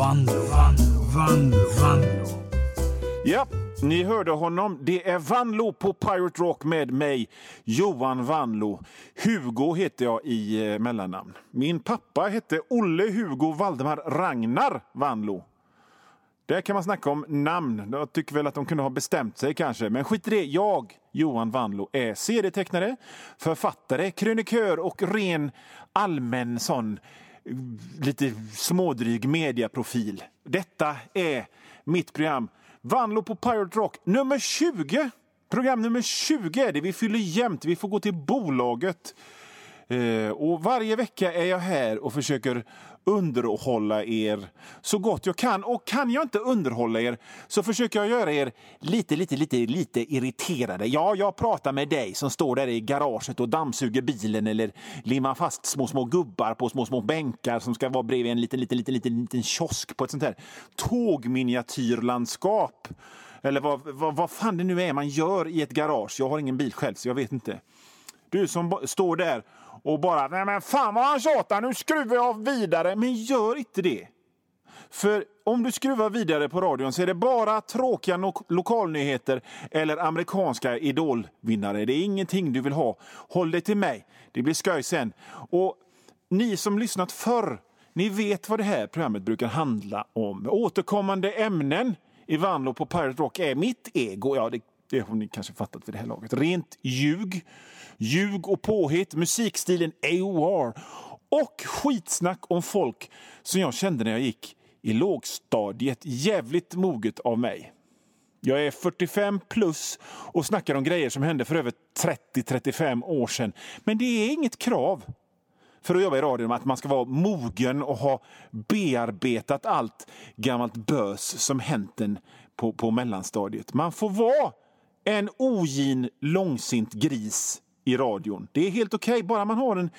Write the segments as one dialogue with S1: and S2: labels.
S1: Vanlo, Vanlo, Vanlo, Vanlo.
S2: Ja, ni hörde honom. Det är Vanlo på Pirate Rock med mig, Johan Vanlo. Hugo heter jag i eh, mellannamn. Min pappa hette Olle Hugo Valdemar Ragnar Vanlo. Där kan man snacka om namn. Jag tycker väl att de kunde ha bestämt sig kanske. Men skit i det. Jag, Johan Vanlo, är serietecknare, författare, krönikör och ren allmän sån lite smådryg mediaprofil. Detta är mitt program Vanlo på Pirate Rock nummer 20. Program nummer 20 är det. Vi fyller jämnt. Vi får gå till bolaget. Eh, och varje vecka är jag här och försöker underhålla er så gott jag kan. Och kan jag inte underhålla er så försöker jag göra er lite, lite, lite, lite irriterade. Ja, jag pratar med dig som står där i garaget och dammsuger bilen eller limmar fast små, små gubbar på små, små bänkar som ska vara bredvid en liten, liten, liten, liten, liten kiosk på ett sånt här tågminiatyrlandskap. Eller vad, vad, vad fan det nu är man gör i ett garage. Jag har ingen bil själv, så jag vet inte. Du som står där och bara Nej, men fan vad han tjatar, nu skruvar jag vidare. Men gör inte det. För om du skruvar vidare på radion så är det bara tråkiga lo lokalnyheter eller amerikanska idolvinnare. Det är ingenting du vill ha. Håll dig till mig. Det blir skoj sen. Och ni som lyssnat förr, ni vet vad det här programmet brukar handla om. Återkommande ämnen i Vanlo på Pirate Rock är mitt ego. Ja, det, det har ni kanske fattat vid det här laget. Rent ljug ljug och påhitt, musikstilen AOR och skitsnack om folk som jag kände när jag gick i lågstadiet. Jävligt moget av mig. Jag är 45 plus och snackar om grejer som hände för över 30-35 år sedan. Men det är inget krav för att jobba i radion att man ska vara mogen och ha bearbetat allt gammalt bös som hänt en på, på mellanstadiet. Man får vara en ogin, långsint gris i radion. Det är helt okej, okay, bara man har en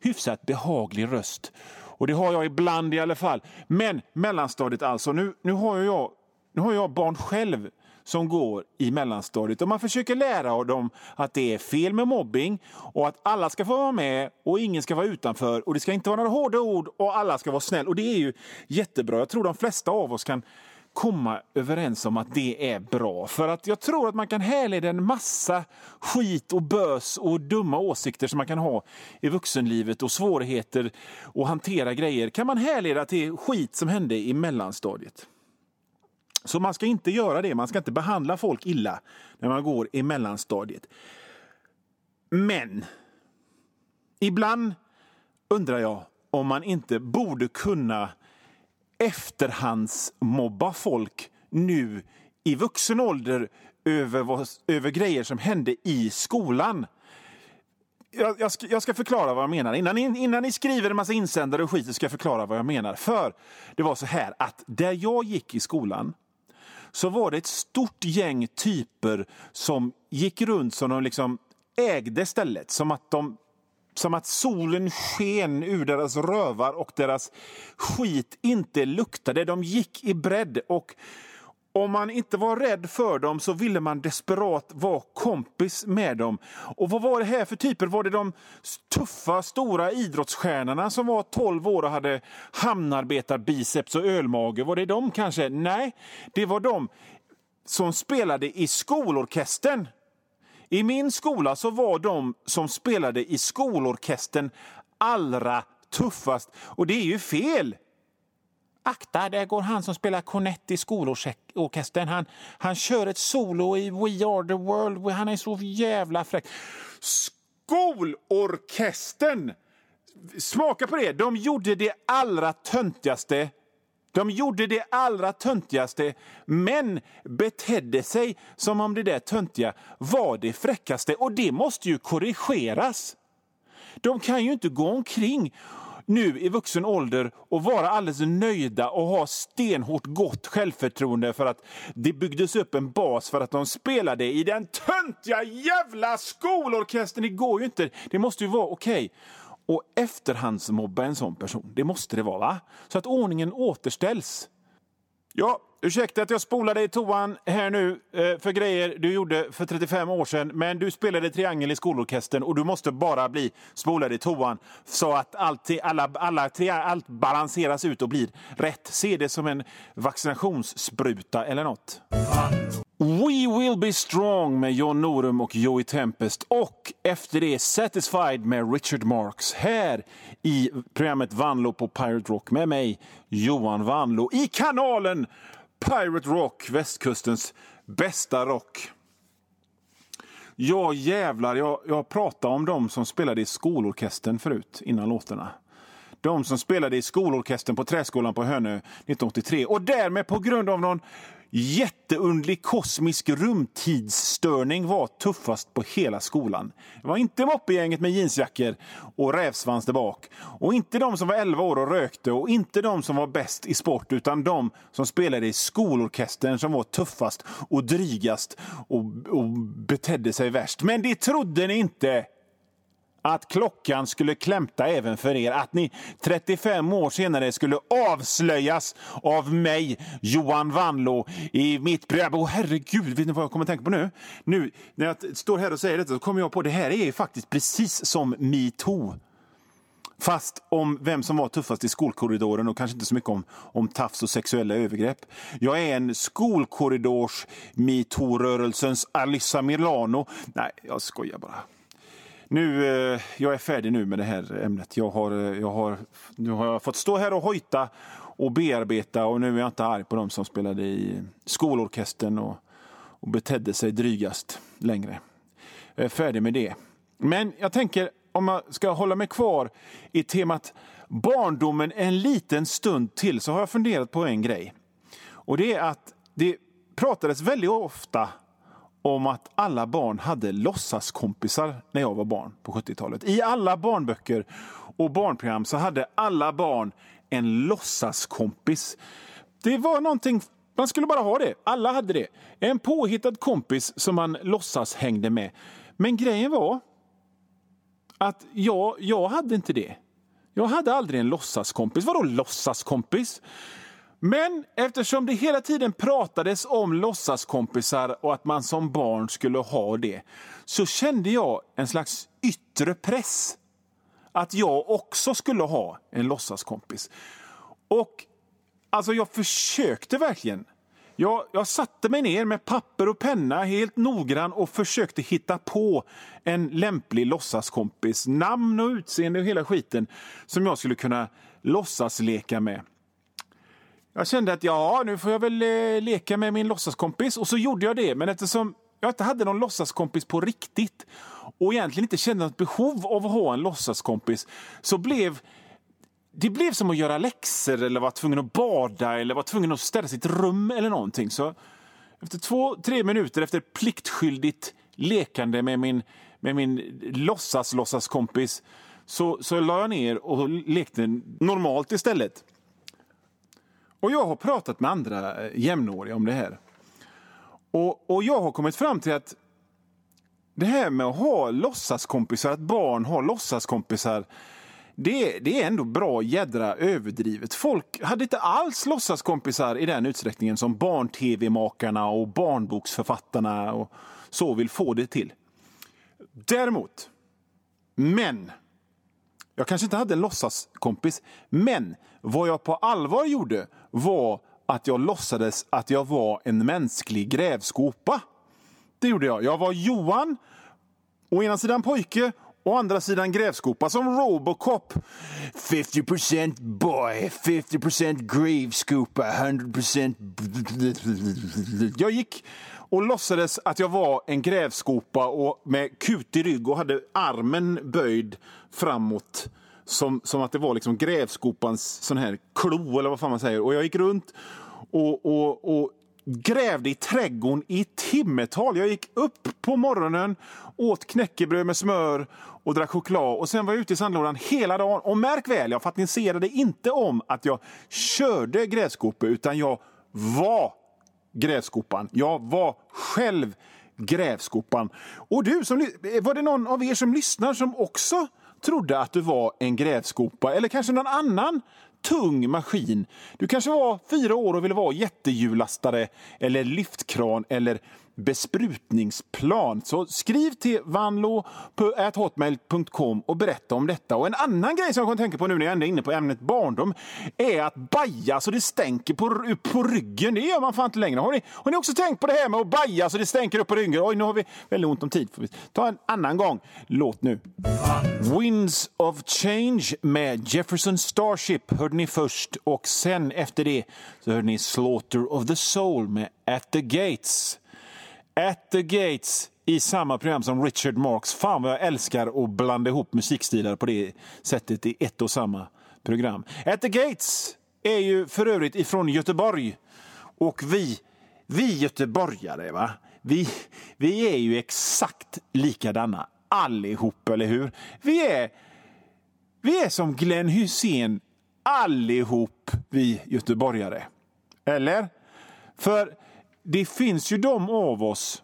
S2: hyfsat behaglig röst. Och det har jag ibland i alla fall. Men mellanstadiet alltså, nu, nu, har, jag, nu har jag barn själv som går i mellanstadiet och man försöker lära dem att det är fel med mobbing och att alla ska få vara med och ingen ska vara utanför och det ska inte vara några hårda ord och alla ska vara snäll. Och det är ju jättebra. Jag tror de flesta av oss kan komma överens om att det är bra. För att jag tror att man kan härleda en massa skit och bös och dumma åsikter som man kan ha i vuxenlivet och svårigheter att hantera grejer kan man härleda till skit som hände i mellanstadiet. Så man ska inte göra det. Man ska inte behandla folk illa när man går i mellanstadiet. Men ibland undrar jag om man inte borde kunna efterhandsmobba folk nu i vuxen ålder över, vad, över grejer som hände i skolan. Jag, jag, ska, jag, ska, förklara vad jag menar. Innan ni, innan ni skriver en massa insändare och skit ska jag förklara vad jag menar. För det var så här att där jag gick i skolan så var det ett stort gäng typer som gick runt som de liksom ägde stället. Som att de som att solen sken ur deras rövar och deras skit inte luktade. De gick i bredd och om man inte var rädd för dem så ville man desperat vara kompis med dem. Och vad var det här för typer? Var det de tuffa, stora idrottsstjärnorna som var 12 år och hade hamnarbetarbiceps och ölmage? Var det de kanske? Nej, det var de som spelade i skolorkestern. I min skola så var de som spelade i skolorkestern allra tuffast. Och det är ju fel! Akta, där går han som spelar kornett i skolorkestern. Han, han kör ett solo i We are the world. Han är så jävla fräck. Skolorkestern! Smaka på det. De gjorde det allra töntigaste de gjorde det allra töntigaste, men betedde sig som om det där töntiga var det fräckaste. Och det måste ju korrigeras. De kan ju inte gå omkring nu i vuxen ålder och vara alldeles nöjda och ha stenhårt gott självförtroende för att det byggdes upp en bas för att de spelade i den töntiga jävla skolorkestern. Det går ju inte. Det måste ju vara okej. Okay och efterhandsmobba en sån person. Det måste det vara, va? Så att ordningen återställs. Ja, Ursäkta att jag spolar dig i toan här nu eh, för grejer du gjorde för 35 år sedan. Men du spelade triangel i skolorkestern och du måste bara bli spolad i toan så att allt, alla, alla, allt balanseras ut och blir rätt. Se det som en vaccinationsspruta eller nåt. We will be strong med John Norum och Joey Tempest. Och efter det Satisfied med Richard Marks här i programmet Vanlo på Pirate Rock med mig, Johan Vanlo, i kanalen Pirate Rock, västkustens bästa rock. Ja, jävlar. Jag, jag pratade om dem som spelade i skolorkestern förut, innan låtarna. De som spelade i skolorkestern på Träskolan på Hönö 1983 och därmed på grund av någon jätteundlig kosmisk rumtidsstörning var tuffast på hela skolan. Det var inte moppegänget med jeansjackor och rävsvans där bak. Och inte de som var 11 år och rökte och inte de som var bäst i sport utan de som spelade i skolorkestern som var tuffast och drygast och, och betedde sig värst. Men det trodde ni inte! Att klockan skulle klämta även för er. Att ni 35 år senare skulle avslöjas av mig, Johan Vanlo, i mitt program. Åh oh, herregud, vet ni vad jag kommer att tänka på nu? Nu när jag står här och säger detta så kommer jag på att det här är faktiskt precis som metoo. Fast om vem som var tuffast i skolkorridoren och kanske inte så mycket om, om tafs och sexuella övergrepp. Jag är en skolkorridors metoo-rörelsens Alyssa Milano. Nej, jag skojar bara. Nu, eh, jag är färdig nu med det här ämnet. Jag har, eh, jag har, nu har jag fått stå här och hojta och bearbeta och nu är jag inte arg på dem som spelade i skolorkestern och, och betedde sig drygast längre. Jag är färdig med det. Men jag tänker, om jag ska hålla mig kvar i temat barndomen en liten stund till så har jag funderat på en grej. Och det är att det pratades väldigt ofta om att alla barn hade låtsaskompisar när jag var barn på 70-talet. I alla barnböcker och barnprogram så hade alla barn en låtsaskompis. Det var någonting, man skulle bara ha det. Alla hade det. En påhittad kompis som man låtsas hängde med. Men grejen var att jag, jag hade inte det. Jag hade aldrig en låtsaskompis. Vadå låtsaskompis? Men eftersom det hela tiden pratades om låtsaskompisar och att man som barn skulle ha det så kände jag en slags yttre press att jag också skulle ha en låtsaskompis. Och alltså jag försökte verkligen. Jag, jag satte mig ner med papper och penna helt noggrann och försökte hitta på en lämplig låtsaskompis. Namn och utseende och hela skiten som jag skulle kunna låtsas leka med. Jag kände att ja, nu får jag väl eh, leka med min låtsaskompis. Och så gjorde jag det. Men eftersom jag inte hade någon låtsaskompis på riktigt och egentligen inte kände något behov av att ha en låtsaskompis så blev det blev som att göra läxor eller vara tvungen att bada eller vara tvungen att städa sitt rum eller någonting. Så efter två, tre minuter efter pliktskyldigt lekande med min, med min låtsas-låtsaskompis så, så la jag ner och lekte normalt istället. Och jag har pratat med andra eh, jämnåriga om det här. Och, och jag har kommit fram till att det här med att ha låtsaskompisar, att barn har låtsaskompisar, det, det är ändå bra jädra överdrivet. Folk hade inte alls låtsaskompisar i den utsträckningen som barn-tv-makarna och barnboksförfattarna och så vill få det till. Däremot, men jag kanske inte hade en låtsaskompis, men vad jag på allvar gjorde var att jag låtsades att jag var en mänsklig grävskopa. Det gjorde jag. Jag var Johan, å ena sidan pojke å andra sidan grävskopa som Robocop. 50% boy, 50% grävskopa, 100% Jag gick och låtsades att jag var en grävskopa och med kutig rygg och hade armen böjd framåt. Som, som att det var liksom grävskopans sån här klo, eller vad fan man säger. Och jag gick runt och, och, och grävde i trädgården i timmetal. Jag gick upp på morgonen, åt knäckebröd med smör och drack choklad. Och Sen var jag ute i sandlådan hela dagen. Och märk väl, jag fantiserade inte om att jag körde grävskopor utan jag var grävskopan. Jag var själv grävskopan. Och du, som, var det någon av er som lyssnar som också trodde att du var en grävskopa? Eller kanske någon annan tung maskin. Du kanske var fyra år och ville vara jättehjullastare eller lyftkran eller besprutningsplan. Så skriv till vanlo.hotmail.com och berätta om detta. Och en annan grej som jag kommer att tänka på nu när jag är inne på ämnet barndom är att baja så det stänker på, på ryggen. Det gör man fan inte längre. Har ni, har ni också tänkt på det här med att baja så det stänker upp på ryggen? Oj, nu har vi väldigt ont om tid. Får vi ta en annan gång. Låt nu. Winds of Change med Jefferson Starship hörde ni först och sen efter det så hörde ni Slaughter of the Soul med At the Gates. At the Gates i samma program som Richard Marx. Fan vad jag älskar att blanda ihop musikstilar på det sättet i ett och samma program. At the Gates är ju för övrigt ifrån Göteborg. Och vi, vi göteborgare, va? Vi, vi är ju exakt likadana allihop, eller hur? Vi är, vi är som Glenn Hussein allihop, vi göteborgare. Eller? För det finns ju de av oss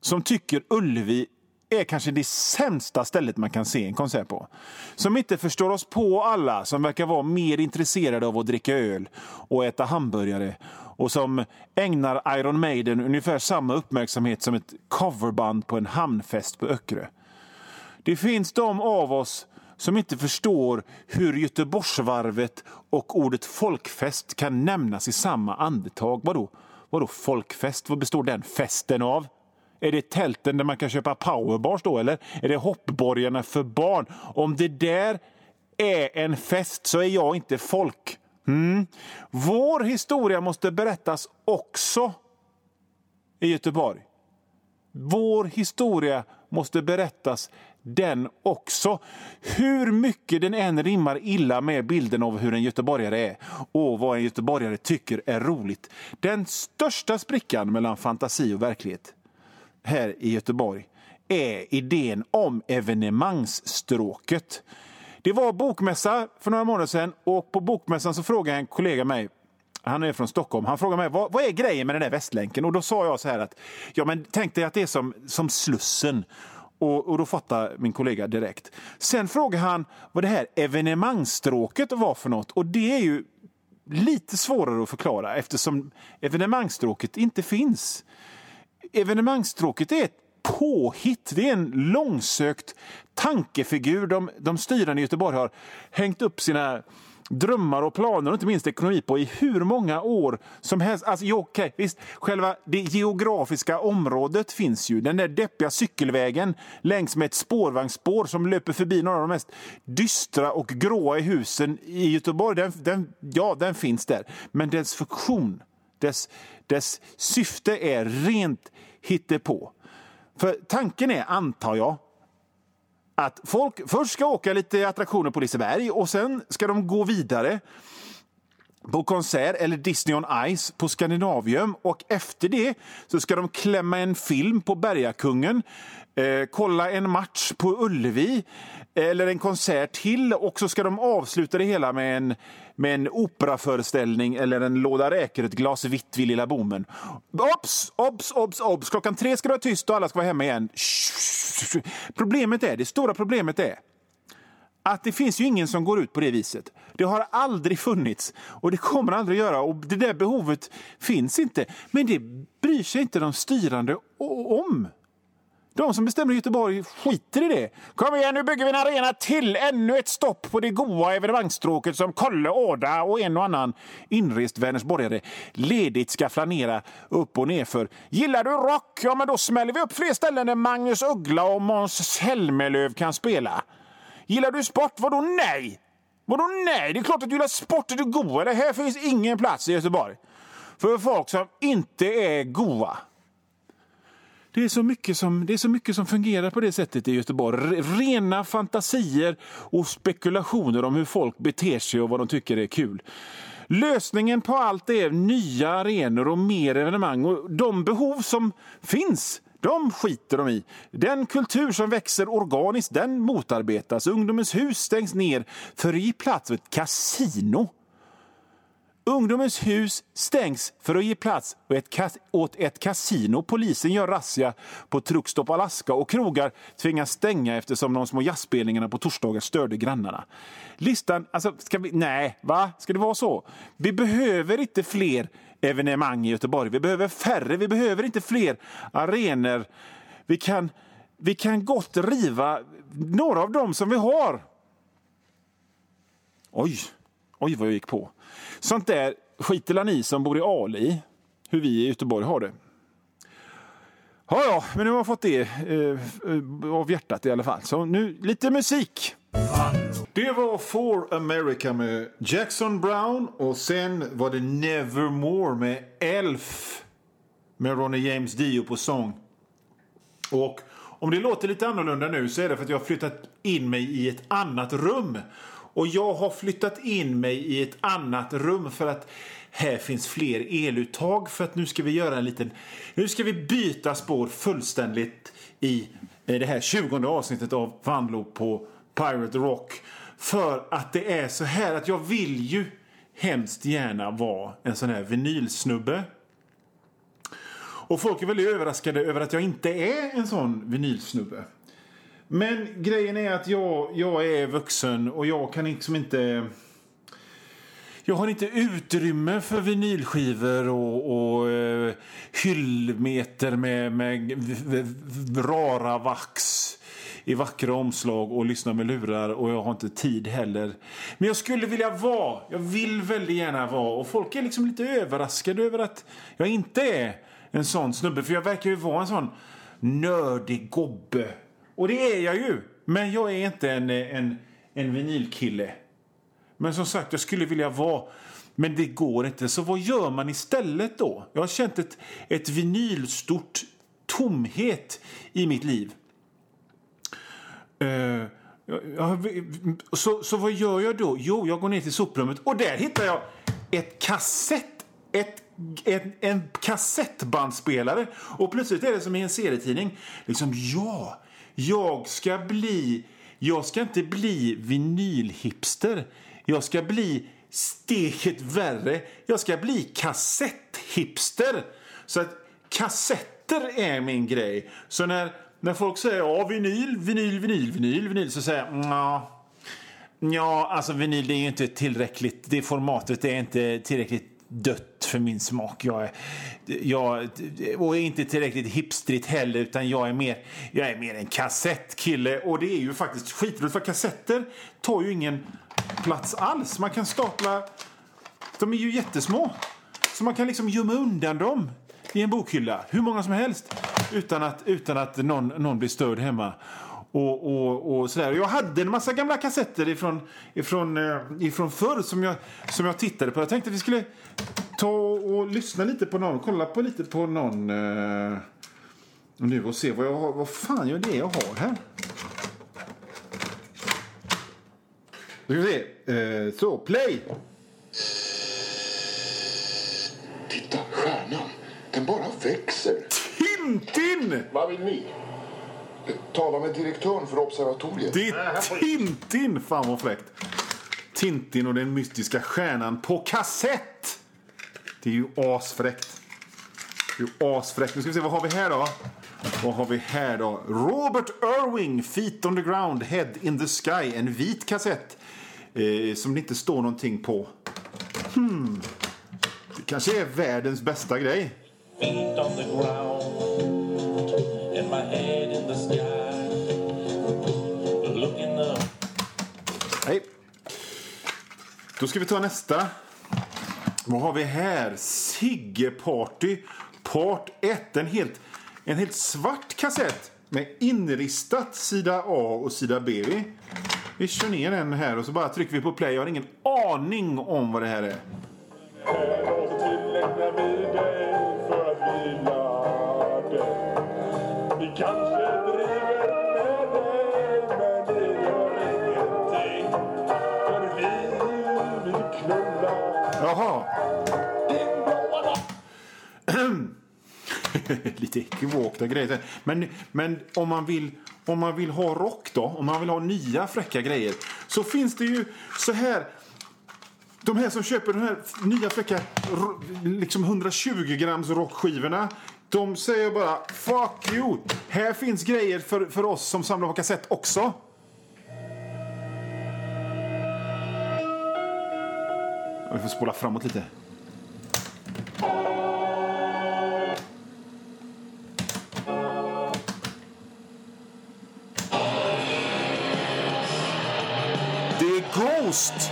S2: som tycker Ullevi är kanske det sämsta stället man kan se en konsert på. Som inte förstår oss på alla, som verkar vara mer intresserade av att dricka öl och äta hamburgare och som ägnar Iron Maiden ungefär samma uppmärksamhet som ett coverband på en hamnfest på Öckerö. Det finns de av oss som inte förstår hur Göteborgsvarvet och ordet folkfest kan nämnas i samma andetag. Vadå? Vadå folkfest? Vad består den festen av? Är det tälten där man kan köpa powerbars då, eller är det hoppborgarna för barn? Om det där är en fest så är jag inte folk. Mm. Vår historia måste berättas också i Göteborg. Vår historia måste berättas den också. Hur mycket den än rimmar illa med bilden av hur en göteborgare är och vad en göteborgare tycker är roligt. Den största sprickan mellan fantasi och verklighet här i Göteborg är idén om evenemangsstråket. Det var bokmässa för några månader sedan och på bokmässan så frågade en kollega mig han är från Stockholm. Han frågade mig vad, vad är grejen med den där Västlänken. Och då sa jag så här att ja, men tänk dig att det är som, som Slussen. Och, och då fattar min kollega direkt. Sen frågar han vad det här evenemangsstråket var för något. Och det är ju lite svårare att förklara eftersom evenemangsstråket inte finns. Evenemangsstråket är ett påhitt. Det är en långsökt tankefigur de, de styrande i Göteborg har hängt upp sina drömmar och planer och inte minst ekonomi på i hur många år som helst. Alltså, jo, okay, visst, själva det geografiska området finns ju. Den där deppiga cykelvägen längs med ett spårvagnsspår som löper förbi några av de mest dystra och gråa i husen i Göteborg. Den, den, ja, den finns där. Men dess funktion, dess, dess syfte är rent hittepå. För tanken är, antar jag, att folk först ska åka lite attraktioner på Liseberg och sen ska de gå vidare på konsert eller Disney on Ice på Skandinavium och efter det så ska de klämma en film på Bergakungen, eh, kolla en match på Ullevi eller en konsert till och så ska de avsluta det hela med en, med en operaföreställning eller en låda räkor, ett glas vitt vid Lilla Bommen. Ops, ops, ops, ops! Klockan tre ska det vara tyst och alla ska vara hemma igen. Problemet är, det stora problemet är att det finns ju ingen som går ut på det viset. Det har aldrig funnits och det kommer aldrig att göra. Och Det där behovet finns inte. Men det bryr sig inte de styrande om. De som bestämmer i Göteborg skiter i det. Kom igen, nu bygger vi en arena till! Ännu ett stopp på det goa evenemangsstråket som Kolle, Åda och en och annan inrest Vänersborgare ledigt ska flanera upp och nerför. Gillar du rock? Ja, men då smäller vi upp fler ställen där Magnus Uggla och Måns Zelmerlöw kan spela. Gillar du sport? Vadå nej? Vadå nej? Det är klart att du gillar sport. Är du goa? eller? Här finns ingen plats i Göteborg för folk som inte är goa. Det är, så mycket som, det är så mycket som fungerar på det sättet i Göteborg. Rena fantasier och spekulationer om hur folk beter sig och vad de tycker är kul. Lösningen på allt är nya arenor och mer evenemang. Och de behov som finns, de skiter de i. Den kultur som växer organiskt, den motarbetas. Ungdomens hus stängs ner för att ge plats åt ett kasino. Ungdomens hus stängs för att ge plats åt ett kasino. Polisen gör razzia på Truckstop Alaska och krogar tvingas stänga eftersom de små jazzspelningarna på torsdagar störde grannarna. Listan... Alltså, ska vi... Nej, va? Ska det vara så? Vi behöver inte fler evenemang i Göteborg. Vi behöver färre. Vi behöver inte fler arenor. Vi kan, vi kan gott riva några av dem som vi har. Oj, oj vad jag gick på. Sånt där skiter ni som bor i Ali i, hur vi i Göteborg har det. Ja, ja, men nu har jag fått det eh, eh av hjärtat i alla fall. Så nu lite musik. Det var For America med Jackson Brown och sen var det Nevermore med Elf med Ronnie James Dio på sång. Och om det låter lite annorlunda nu så är det för att jag har flyttat in mig i ett annat rum. Och jag har flyttat in mig i ett annat rum för att här finns fler eluttag för att nu ska vi göra en liten... Nu ska vi byta spår fullständigt i eh, det här 20 avsnittet av Vandlo på Pirate Rock. För att det är så här att jag vill ju hemskt gärna vara en sån här vinylsnubbe. Och folk är väldigt överraskade över att jag inte är en sån vinylsnubbe. Men grejen är att jag, jag är vuxen och jag kan liksom inte... Jag har inte utrymme för vinylskivor och, och uh, hyllmeter med, med rara vax i vackra omslag och lyssna med lurar och jag har inte tid heller. Men jag skulle vilja vara, jag vill väldigt gärna vara och folk är liksom lite överraskade över att jag inte är en sån snubbe för jag verkar ju vara en sån nördig gobbe och det är jag ju. Men jag är inte en, en, en vinylkille. Men som sagt, jag skulle vilja vara. Men det går inte. Så vad gör man istället då? Jag har känt ett, ett vinylstort tomhet i mitt liv. Uh, så, så vad gör jag då? Jo, jag går ner till soprummet och där hittar jag ett kassett, ett, en, en kassettbandspelare. Och plötsligt är det som i en serietidning. Liksom, ja, jag ska bli... Jag ska inte bli vinylhipster. Jag ska bli steget värre. Jag ska bli kassetthipster. Så att kassetter är min grej. Så när, när folk säger ja, vinyl, vinyl, vinyl, vinyl, vinyl så säger jag ja. Ja, alltså vinyl det är ju inte tillräckligt. Det formatet är inte tillräckligt dött för min smak. Jag är, jag, och är inte tillräckligt hipstrigt heller, utan jag är mer, jag är mer en kassettkille. Och det är ju faktiskt skitroligt, för kassetter tar ju ingen plats alls. Man kan stapla... De är ju jättesmå. Så man kan liksom gömma undan dem i en bokhylla, hur många som helst, utan att, utan att någon, någon blir störd hemma. Och, och, och sådär. Jag hade en massa gamla kassetter ifrån, ifrån, eh, ifrån förr som jag, som jag tittade på. Jag tänkte att vi skulle ta och lyssna lite på någon, kolla på lite på någon eh, nu och se vad jag har, vad fan är det jag har här. Då ska vi se. Eh, så, play!
S3: Titta, stjärnan. Den bara växer.
S2: Tintin!
S3: Vad vill ni? Tala med direktören för observatoriet.
S2: Det är Tintin! Fan vad fräckt. Tintin och den mystiska stjärnan på kassett! Det är ju asfräckt. Det är ju asfräckt. Nu ska vi se, vad har vi här då? Vad har vi här då? Robert Irving, Feet on the ground, Head in the sky. En vit kassett eh, som det inte står någonting på. Hmm. Det kanske är världens bästa grej.
S4: Feet on the ground
S2: Då ska vi ta nästa. Vad har vi här? Sigge Party Part 1. En helt, en helt svart kassett med inristat sida A och sida B. Vi, vi kör ner den här och så bara trycker vi på play. Jag har ingen aning om vad det här är.
S4: Så tillägnar vi dig. Vi kanske driver med dig,
S2: Lite ekivokta grejer. Men, men om, man vill, om man vill ha rock då, om man vill ha nya fräcka grejer, så finns det ju så här de här som köper de här nya fräcka liksom 120 grams rockskivorna. De säger bara fuck you. Här finns grejer för, för oss som samlar på kassett också. Vi får spola framåt lite. Ghost!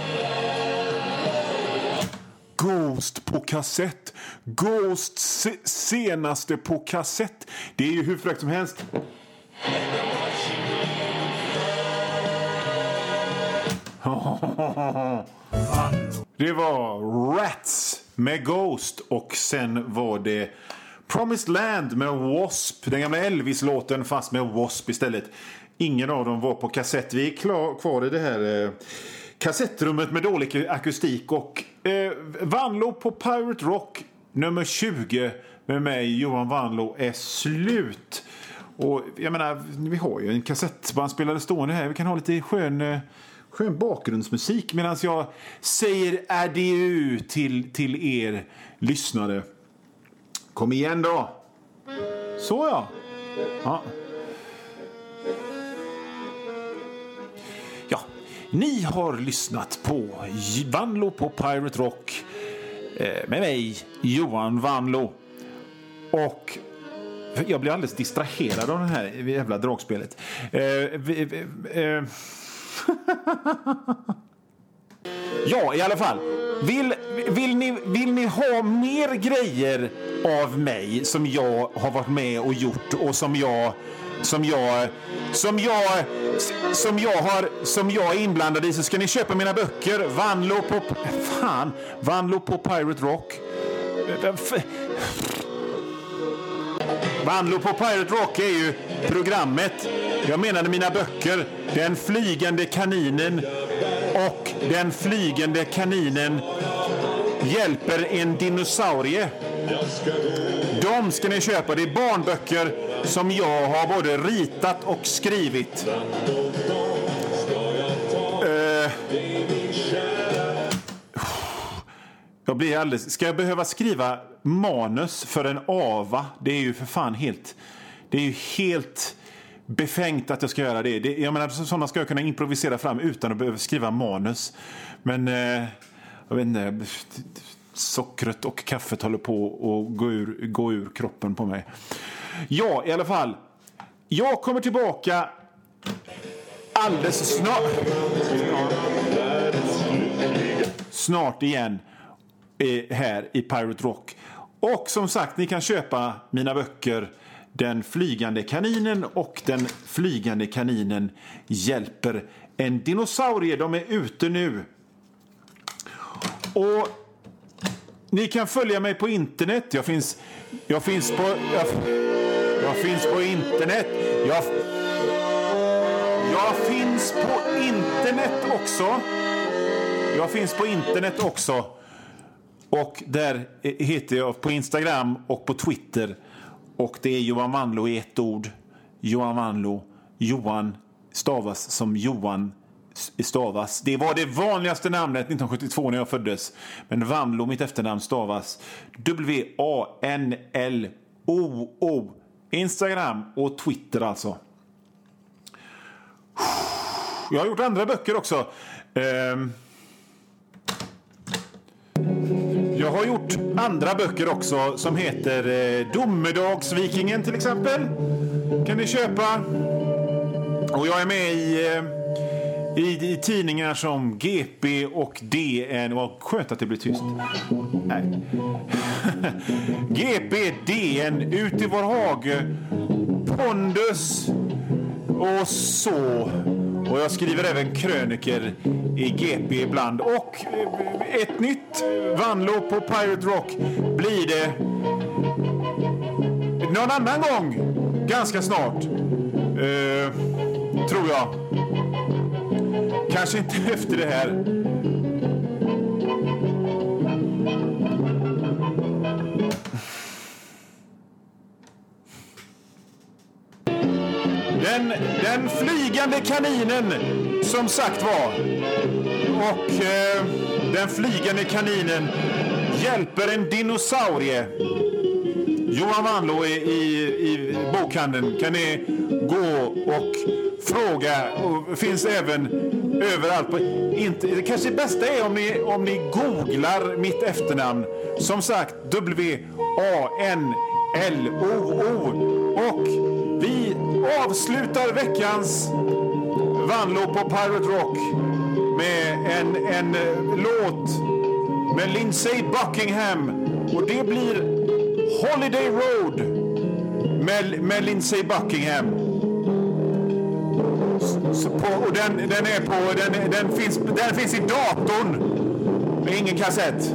S2: Ghost på kassett. Ghost se senaste på kassett. Det är ju hur fräckt som helst. Det var Rats med Ghost och sen var det Promised Land med W.A.S.P. Den gamla Elvis-låten fast med W.A.S.P. istället. Ingen av dem var på kassett. Vi är klar, kvar i det här eh, kassettrummet med dålig akustik och eh, Vanlo på Pirate Rock nummer 20 med mig Johan Vanlo är slut. Och jag menar, vi har ju en kassettbandspelare stående här. Vi kan ha lite skön, eh, skön bakgrundsmusik medan jag säger adieu till, till er lyssnare. Kom igen då! Så ja. ja. Ni har lyssnat på Vanlo på Pirate Rock eh, med mig, Johan Vanlo. Och jag blir alldeles distraherad av det här jävla dragspelet. Eh, eh. Ja, i alla fall. Vill, vill, ni, vill ni ha mer grejer av mig som jag har varit med och gjort och som jag som jag som jag som jag har som jag är inblandad i så ska ni köpa mina böcker Vanlo på fan Vanlo på Pirate Rock Vanlo på Pirate Rock är ju programmet. Jag menade mina böcker. Den flygande kaninen och Den flygande kaninen hjälper en dinosaurie. De ska ni köpa. Det är barnböcker som jag har både ritat och skrivit. Eh, Jag blir alldeles... Ska jag behöva skriva manus för en ava? Det är ju för fan helt... Det är ju helt befängt att jag ska göra det. det jag menar, sådana ska jag kunna improvisera fram utan att behöva skriva manus. Men... Eh, jag vet inte. Sockret och kaffet håller på att gå ur, gå ur kroppen på mig. Ja, i alla fall. Jag kommer tillbaka alldeles snart. Snart igen eh, här i Pirate Rock. Och som sagt, ni kan köpa mina böcker Den flygande kaninen och Den flygande kaninen hjälper en dinosaurie. De är ute nu. Och ni kan följa mig på internet. Jag finns, jag finns på... Jag, jag finns på internet. Jag, jag finns på internet också. Jag finns på internet också. Och där heter jag på Instagram och på Twitter. Och det är Johan Wanlo i ett ord. Johan Wanlo. Johan stavas som Johan stavas. Det var det vanligaste namnet 1972 när jag föddes. Men Vamlo, mitt efternamn, stavas W-A-N-L-O-O. Instagram och Twitter alltså. Jag har gjort andra böcker också. Ehm. Jag har gjort andra böcker också som heter eh, Domedagsvikingen till exempel. Kan ni köpa. Och jag är med i, eh, i, i tidningar som GP och DN. Vad skönt att det blir tyst. Nej. GP, DN, Ut i vår hage, Pondus och så. Och jag skriver även kröniker i GP ibland. Och eh, ett nytt Vanlo på Pirate Rock blir det någon annan gång. Ganska snart. Eh, tror jag. Kanske inte efter det här. Den, den flygande kaninen, som sagt var. Och... Eh, Den flygande kaninen hjälper en dinosaurie. Johan Wanlå i, i, i bokhandeln kan ni gå och fråga. Och finns även överallt. På, inte, det kanske bästa är om ni, om ni googlar mitt efternamn. Som sagt, W-A-N-L-O-O. Och vi avslutar veckans Vanlo på Pirate Rock med en, en låt med Lindsey Buckingham. Och det blir Holiday Road med, med Lindsey Buckingham. På, och den, den, är på, den, den, finns, den finns i datorn. Men ingen kassett.